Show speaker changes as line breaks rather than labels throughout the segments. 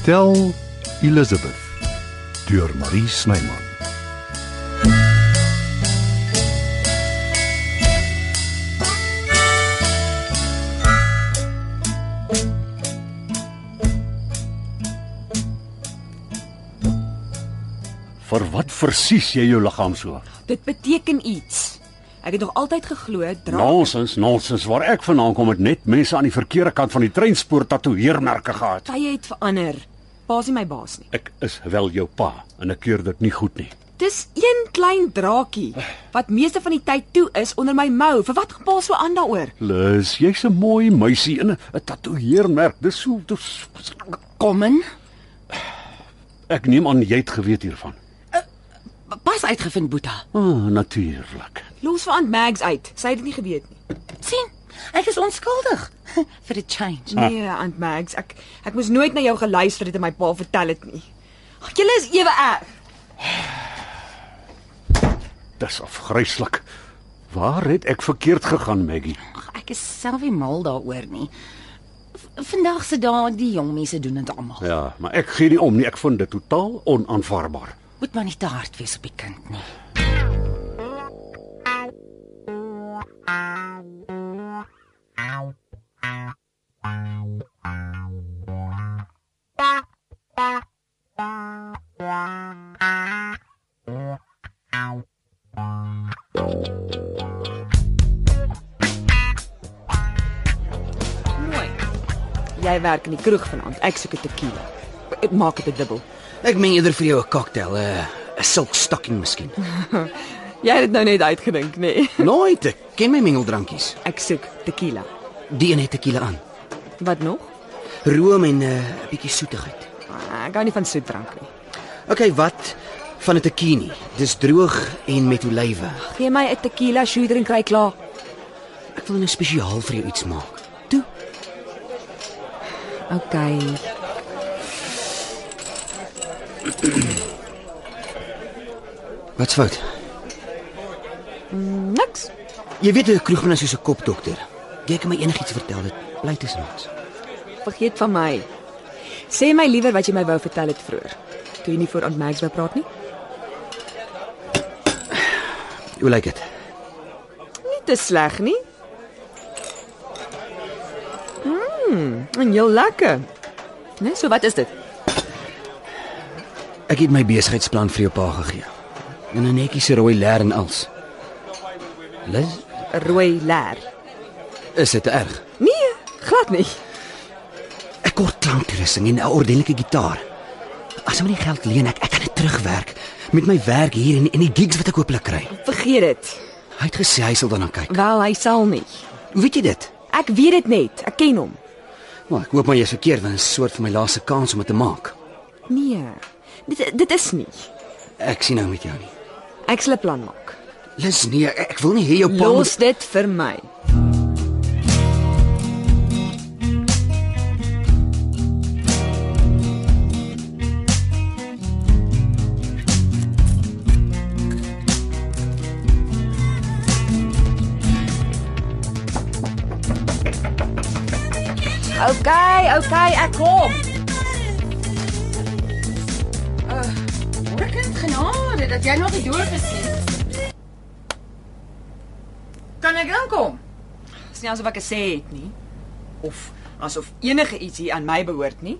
Vertel Elizabeth deur Marie Snyman.
Vir wat versies jy jou liggaam so?
Dit beteken iets. Ek het nog altyd geglo dra
Nonsens, nonsens. Waar ek vandaan kom het net mense aan die verkeerde kant van die treinspoor tatoeëermerke gehad.
tye het verander. Pa's nie my baas nie.
Ek is wel jou pa en ek keur dit nie goed nie.
Dis een klein draakie wat meeste van die tyd toe is onder my mou. Vir wat gepa so aan daaroor?
Lis, jy's 'n mooi meisie in 'n tatoeëermerk. Dis so dis
Kom in.
Ek neem aan jy het geweet hiervan.
Pas uitgevind Boeta.
Ah, oh, natuurlik.
Los vir Aunt Mags uit. Sy het dit nie geweet nie.
sien, ek is onskuldig. Vir 'n change.
Nee, Aunt Mags, ek ek moes nooit na jou geluister het en my pa vertel dit nie. Ag, Julle is ewe erg.
Dis afgryslik. Waar het ek verkeerd gegaan, Maggie?
Ag, ek is self nie mal daaroor nie. Vandag se dae die jong mense doen dit almal.
Ja, maar ek gee nie om nie. Ek vind dit totaal onaanvaarbaar.
Moet maar nie te hard wees op die kind nie.
Mooi. Jy werk in die kroeg vanaand. Ek soek 'n tequila. Ek maak dit 'n dubbel.
Ek meng eerder vir jou 'n cocktail, 'n 'n silk stocking miskien.
Jy het dit nou net uitgedink, nê? Nee.
Nooit, ek ken my mengeldrankies.
Ek soek tequila.
Die een het tequila aan.
Wat nog?
Room en 'n uh, bietjie soetigheid.
Ah, Ek hou nie van soetdrank nie.
Okay, wat van 'n tequila? Dis droog en met olywe.
Gee my 'n tequila shooter en kry klaar.
Ek wil nou spesiaal vir jou iets maak. Toe.
Okay.
Wat's fout?
Niks.
Jy weet 'n kroegman is soos 'n kopdokter. Jy kan my enigiets vertel, dit bly tussen ons.
Vergeet van my. Sê my liewer wat jy my wou vertel het vroeër. Toe jy nie voor Aunt Mags wou praat nie?
Hoe lyk dit?
Nie te sleg nie. Mmm, en jou lekker. Nee, so wat is dit?
Ek het my besigheidsplan vir jou pa gegee. En 'n netjie se rooi leer en als. Lis,
Rooi leer.
is dit erg?
Nee, glad nie.
Ek kort klanktoerusting en 'n ordentlike gitaar. As jy my die geld leen, ek ek kan dit terugwerk met my werk hier en en die gigs wat ek hooplik kry.
Vergeet dit.
Hy het gesê hy sal daarna kyk.
Wel, hy sal nie.
Hoe weet jy dit?
Ek weet dit net. Ek ken hom.
Maar ek hoop maar jy's verkeerd want dit is 'n soort van my laaste kans om dit te maak.
Nee. Dit dit is nie.
Ek sien nou met jou nie.
Ek sal 'n plan maak.
Lis nee, ek, ek wil nie hê jou pa
Los dit vir my. Okay, okay, ek kom.
Morgen genade dat jy nog nie dood Ek inkom?
Dis nie asof ek gesê het nie of asof enige iets hier aan my behoort nie.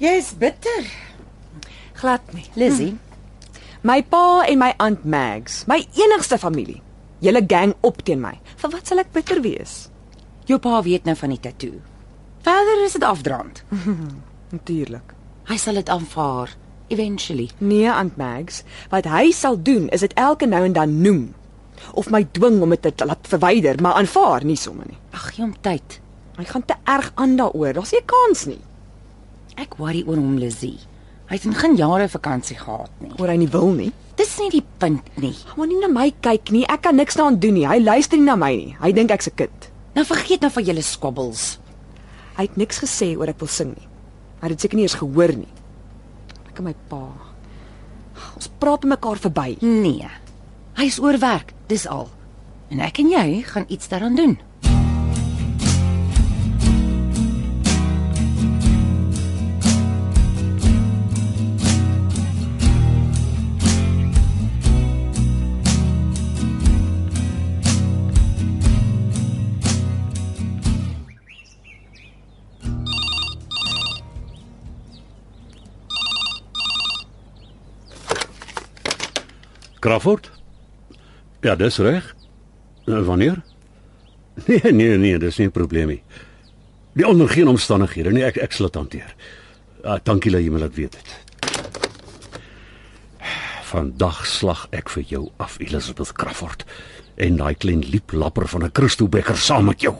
Jy is bitter.
Glad nie.
Lizzie,
My pa en my aunt Mags, my enigste familie. Julle gang op teen my. Vir wat sal ek bitter wees?
jou pa weet nou van die tatoe. Verder is dit afdraand.
Natuurlik.
Hy sal dit aanvaar eventually.
Nee, aunt Mags, wat hy sal doen is dit elke nou en dan noem of my dwing om dit te laat verwyder, maar aanvaar nie sommer nie.
Ag, gee hom tyd.
Hy gaan te erg aan daaroor. Daar's nie 'n kans nie.
Ek worry oor hom, Lizzie. Hy het in geen jare vakansie gehad nie.
Oor hy nie wil nie.
Dis nie die punt nie.
Hou nie na my kyk nie. Ek kan niks daaraan doen nie. Hy luister nie na my nie. Hy dink ek's 'n kind.
Nou vergeet nou van julle skobbels.
Hy het niks gesê oor ek wil sing nie. Hy het dit seker nie eens gehoor nie. En my pa. Ons praat mekaar verby.
Nee. Hy is oorwerk, dis al. En ek en jy gaan iets daaraan doen.
Crawford? Ja, dis reg. Uh, wanneer? Nee, nee, nee, dis nie 'n probleem nie. Die onder geen omstandighede nie, ek ek sal dit hanteer. Ah, dankie dat jy my laat weet het. Vandag slag ek vir jou af, Elizabeth Crawford. En daai klein lieplapper van 'n Christo Becker saam met jou.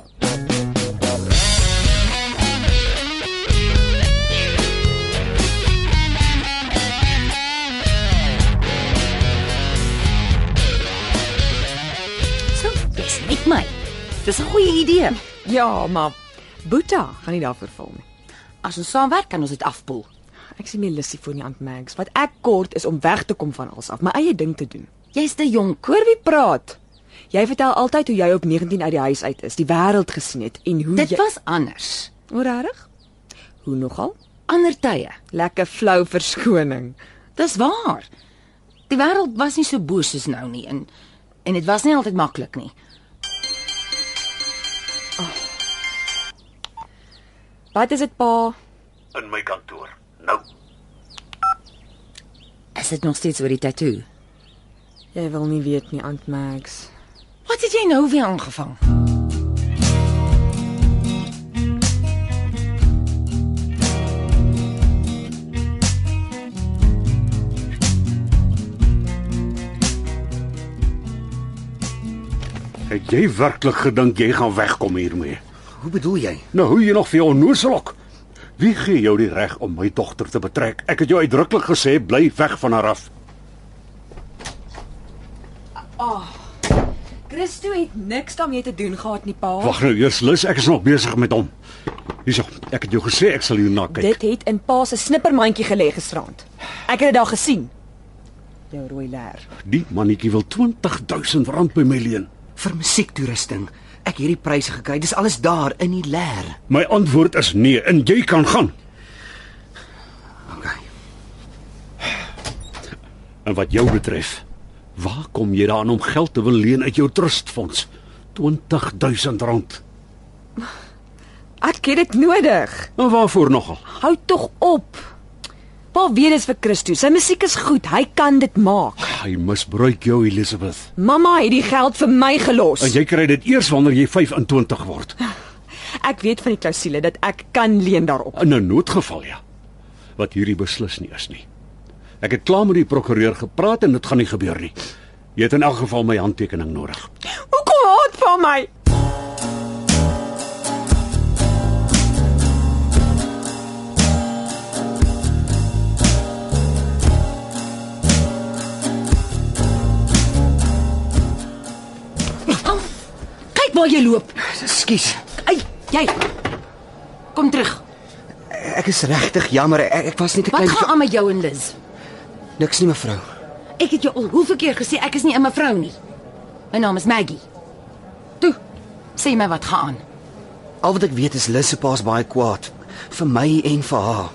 Dis 'n goeie idee.
Ja, maar Boeta gaan nie daarvoor val nie.
As ons saamwerk kan ons dit afpoel.
Ek sien nie lusie vir nie Aunt Mags. Wat ek kort is om weg te kom van alles af, my eie ding te doen.
Jy's te jonk.
Hoor wie praat? Jy vertel altyd hoe jy op 19 uit die huis uit is, die wêreld gesien het en hoe
Dit
jy
was anders.
Hoe regtig? Hoe nogal?
Ander tye.
Lekker flou verskoning.
Dis waar. Die wêreld was nie so boos soos nou nie en en dit was nie altyd maklik nie.
Wat is dit pa?
In my kantoor. Nou.
Is dit nog steeds oor die tatoe?
Jy wil nie weet nie Aunt Mags.
Wat het jy nou weer aangevang?
Het jy werklik gedink jy gaan wegkom hiermee?
Hoe bedoel jy?
Nou hoe jy nog vir jou onnoselok. Wie gee jou die reg om my dogter te betrek? Ek het jou uitdruklik gesê bly weg van haar af.
Christo het niks daarmee te doen gehad nie pa.
Wag nou eers, Lus, ek is nog besig met hom. Hierso, ek het jou gesê ek sal hierna kyk.
Dit het in pa se snippermandjie gelê gisterand. Ek het dit daar gesien. Jou rooi leer.
Die mannetjie wil 20000 rand by my leen.
Vir musiektoerusting. Ek hierdie pryse gekry. Dis alles daar in die leer.
My antwoord is nee en jy kan gaan.
OK.
En wat jou betref, waar kom jy daaraan om geld te wil leen uit jou trustfonds? 20000 rand.
Ek het dit nodig.
En waarvoor nogal?
Hou tog op. Pa weet dit vir Christo. Sy musiek is goed. Hy kan dit maak.
Hy misbruik jou, Elizabeth.
Mamma het die geld vir my gelos.
En jy kry dit eers wanneer jy 25 word.
Ek weet van die klousule dat ek kan leen daarop.
In 'n noodgeval ja. Wat hierdie beslis nie is nie. Ek het klaar met die prokureur gepraat en dit gaan nie gebeur nie. Jy het in elk geval my handtekening nodig.
Hoekom haat pa my?
Waar jy loop.
Ekskuus.
Ai, jy. Kom terug.
Ek is regtig jammer. Ek, ek was net 'n
Wat
klein
gaan aan met jou en Liz?
Niks nie mevrou.
Ek het jou al hoeveel keer gesê ek is nie 'n mevrou nie. My naam is Maggie. Toe, sê my wat gaan aan.
Al wat ek weet is Lis se pa's baie kwaad vir my en vir haar.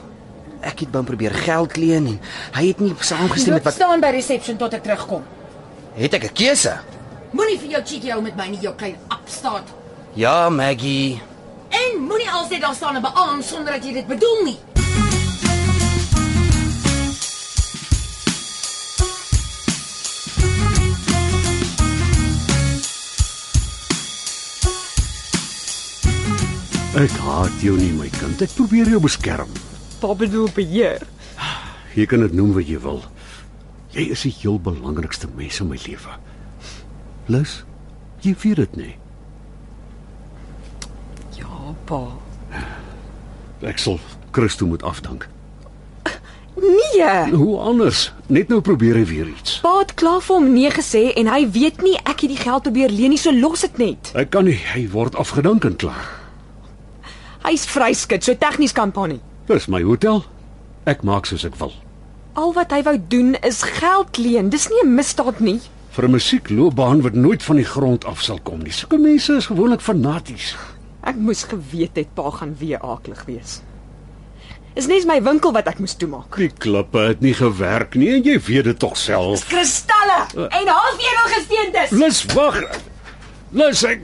Ek het hom probeer geld leen en hy het nie saamgestem met wat
staan by reception tot ek terugkom.
Het ek 'n keuse?
Moenie vir jou cheeky hou met my nie, jou klein apstaat.
Ja, Maggie.
En moenie alsyd daar staan en beaam sonder dat jy dit bedoel nie.
Ek haat jou nie, my kind. Ek probeer jou beskerm.
Pa bedoel beheer.
Jy kan dit noem wat jy wil. Jy is die heel belangrikste mens in my lewe. Lus, jy weet dit nie.
Pa.
Ek sal Christo moet afdank.
Nee.
Hoe anders? Net nou probeer hy weer iets.
Pa het klaar vir hom nee gesê en hy weet nie ek het die geld probeer leen nie, so los dit net.
Ek kan nie, hy word afgedank en klaar.
Hy's vryskut, so tegnies kan pa nie.
Dis my hotel. Ek maak soos ek wil.
Al wat hy wou doen is geld leen. Dis nie 'n misdaad nie.
Vir 'n musiekloopbaan wat nooit van die grond af sal kom nie. Sulke mense is gewoonlik fanaties.
Ek moes geweet het pa gaan weer aaklig wees. Is net my winkel wat ek moes toemaak.
Die klippe het nie gewerk nie en jy weet dit tog self.
Kristalle en halfedelgesteentes.
Lus, wag. Lus ek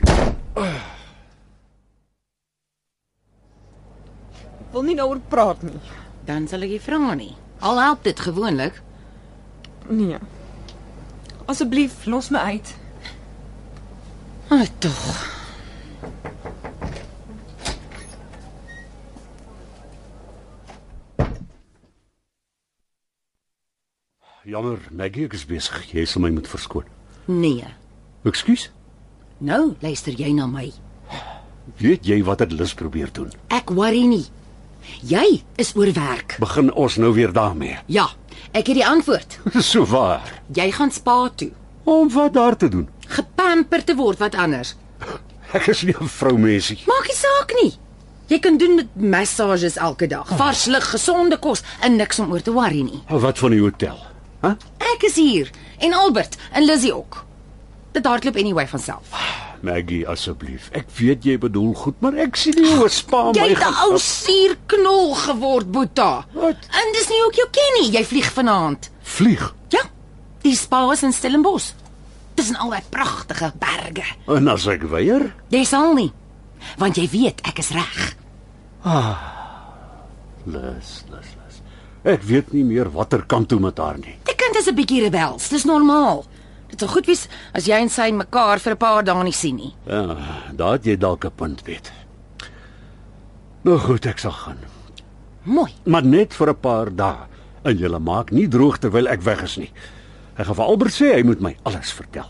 Wil nie daaroor praat nie.
Dan sal ek nie vra nie. Al help dit gewoonlik.
Nee. Asseblief, los my uit.
Ah, tog.
Jammer, Maggie, ek is besig. Jy sal my moet verskoon.
Nee.
Ekskuus.
Nou luister jy na my.
Weet jy wat het Lis probeer doen?
Ek worry nie. Jy is oor werk.
Begin ons nou weer daarmee.
Ja, ek het die antwoord.
so waar.
Jy gaan spa toe.
Om wat daar te doen?
Gepamper te word wat anders.
Ek is nie 'n vroumensie.
Maak nie saak nie. Jy kan doen met massages elke dag, vars lug, gesonde kos en niks om oor te worry nie.
Wat van die hotel? Hæ? Huh?
Ek is hier en Albert en Lizzie ook. Dit hardloop anyway van self.
Maggie, asseblief. Ek weet jy bedoel goed, maar ek sien nie hoe spa
Jy
my
het 'n
gaan
ou suurknol geword, Boeta.
Wat?
En dis nie ook jou ken nie. Jy vlieg vanaand.
vlieg.
Ja. Die spa is in Stellenbosch. Tussen al daai pragtige berge.
En as ek weier?
Jy sal nie. Want jy weet ek is reg.
Lus, lus, lus. Ek weet nie meer watter kant toe met haar nie.
Is 'n bietjie rebels. Dis normaal. Dit sal goed wees as jy en sy mekaar vir 'n paar dae nie sien nie.
Ja, daar het jy dalk 'n punt, weet. Nou goed, ek sal gaan.
Mooi.
Maar net vir 'n paar dae. En jy maak nie droog terwyl ek weg is nie. Ek gaan vir Albert sê hy moet my alles vertel.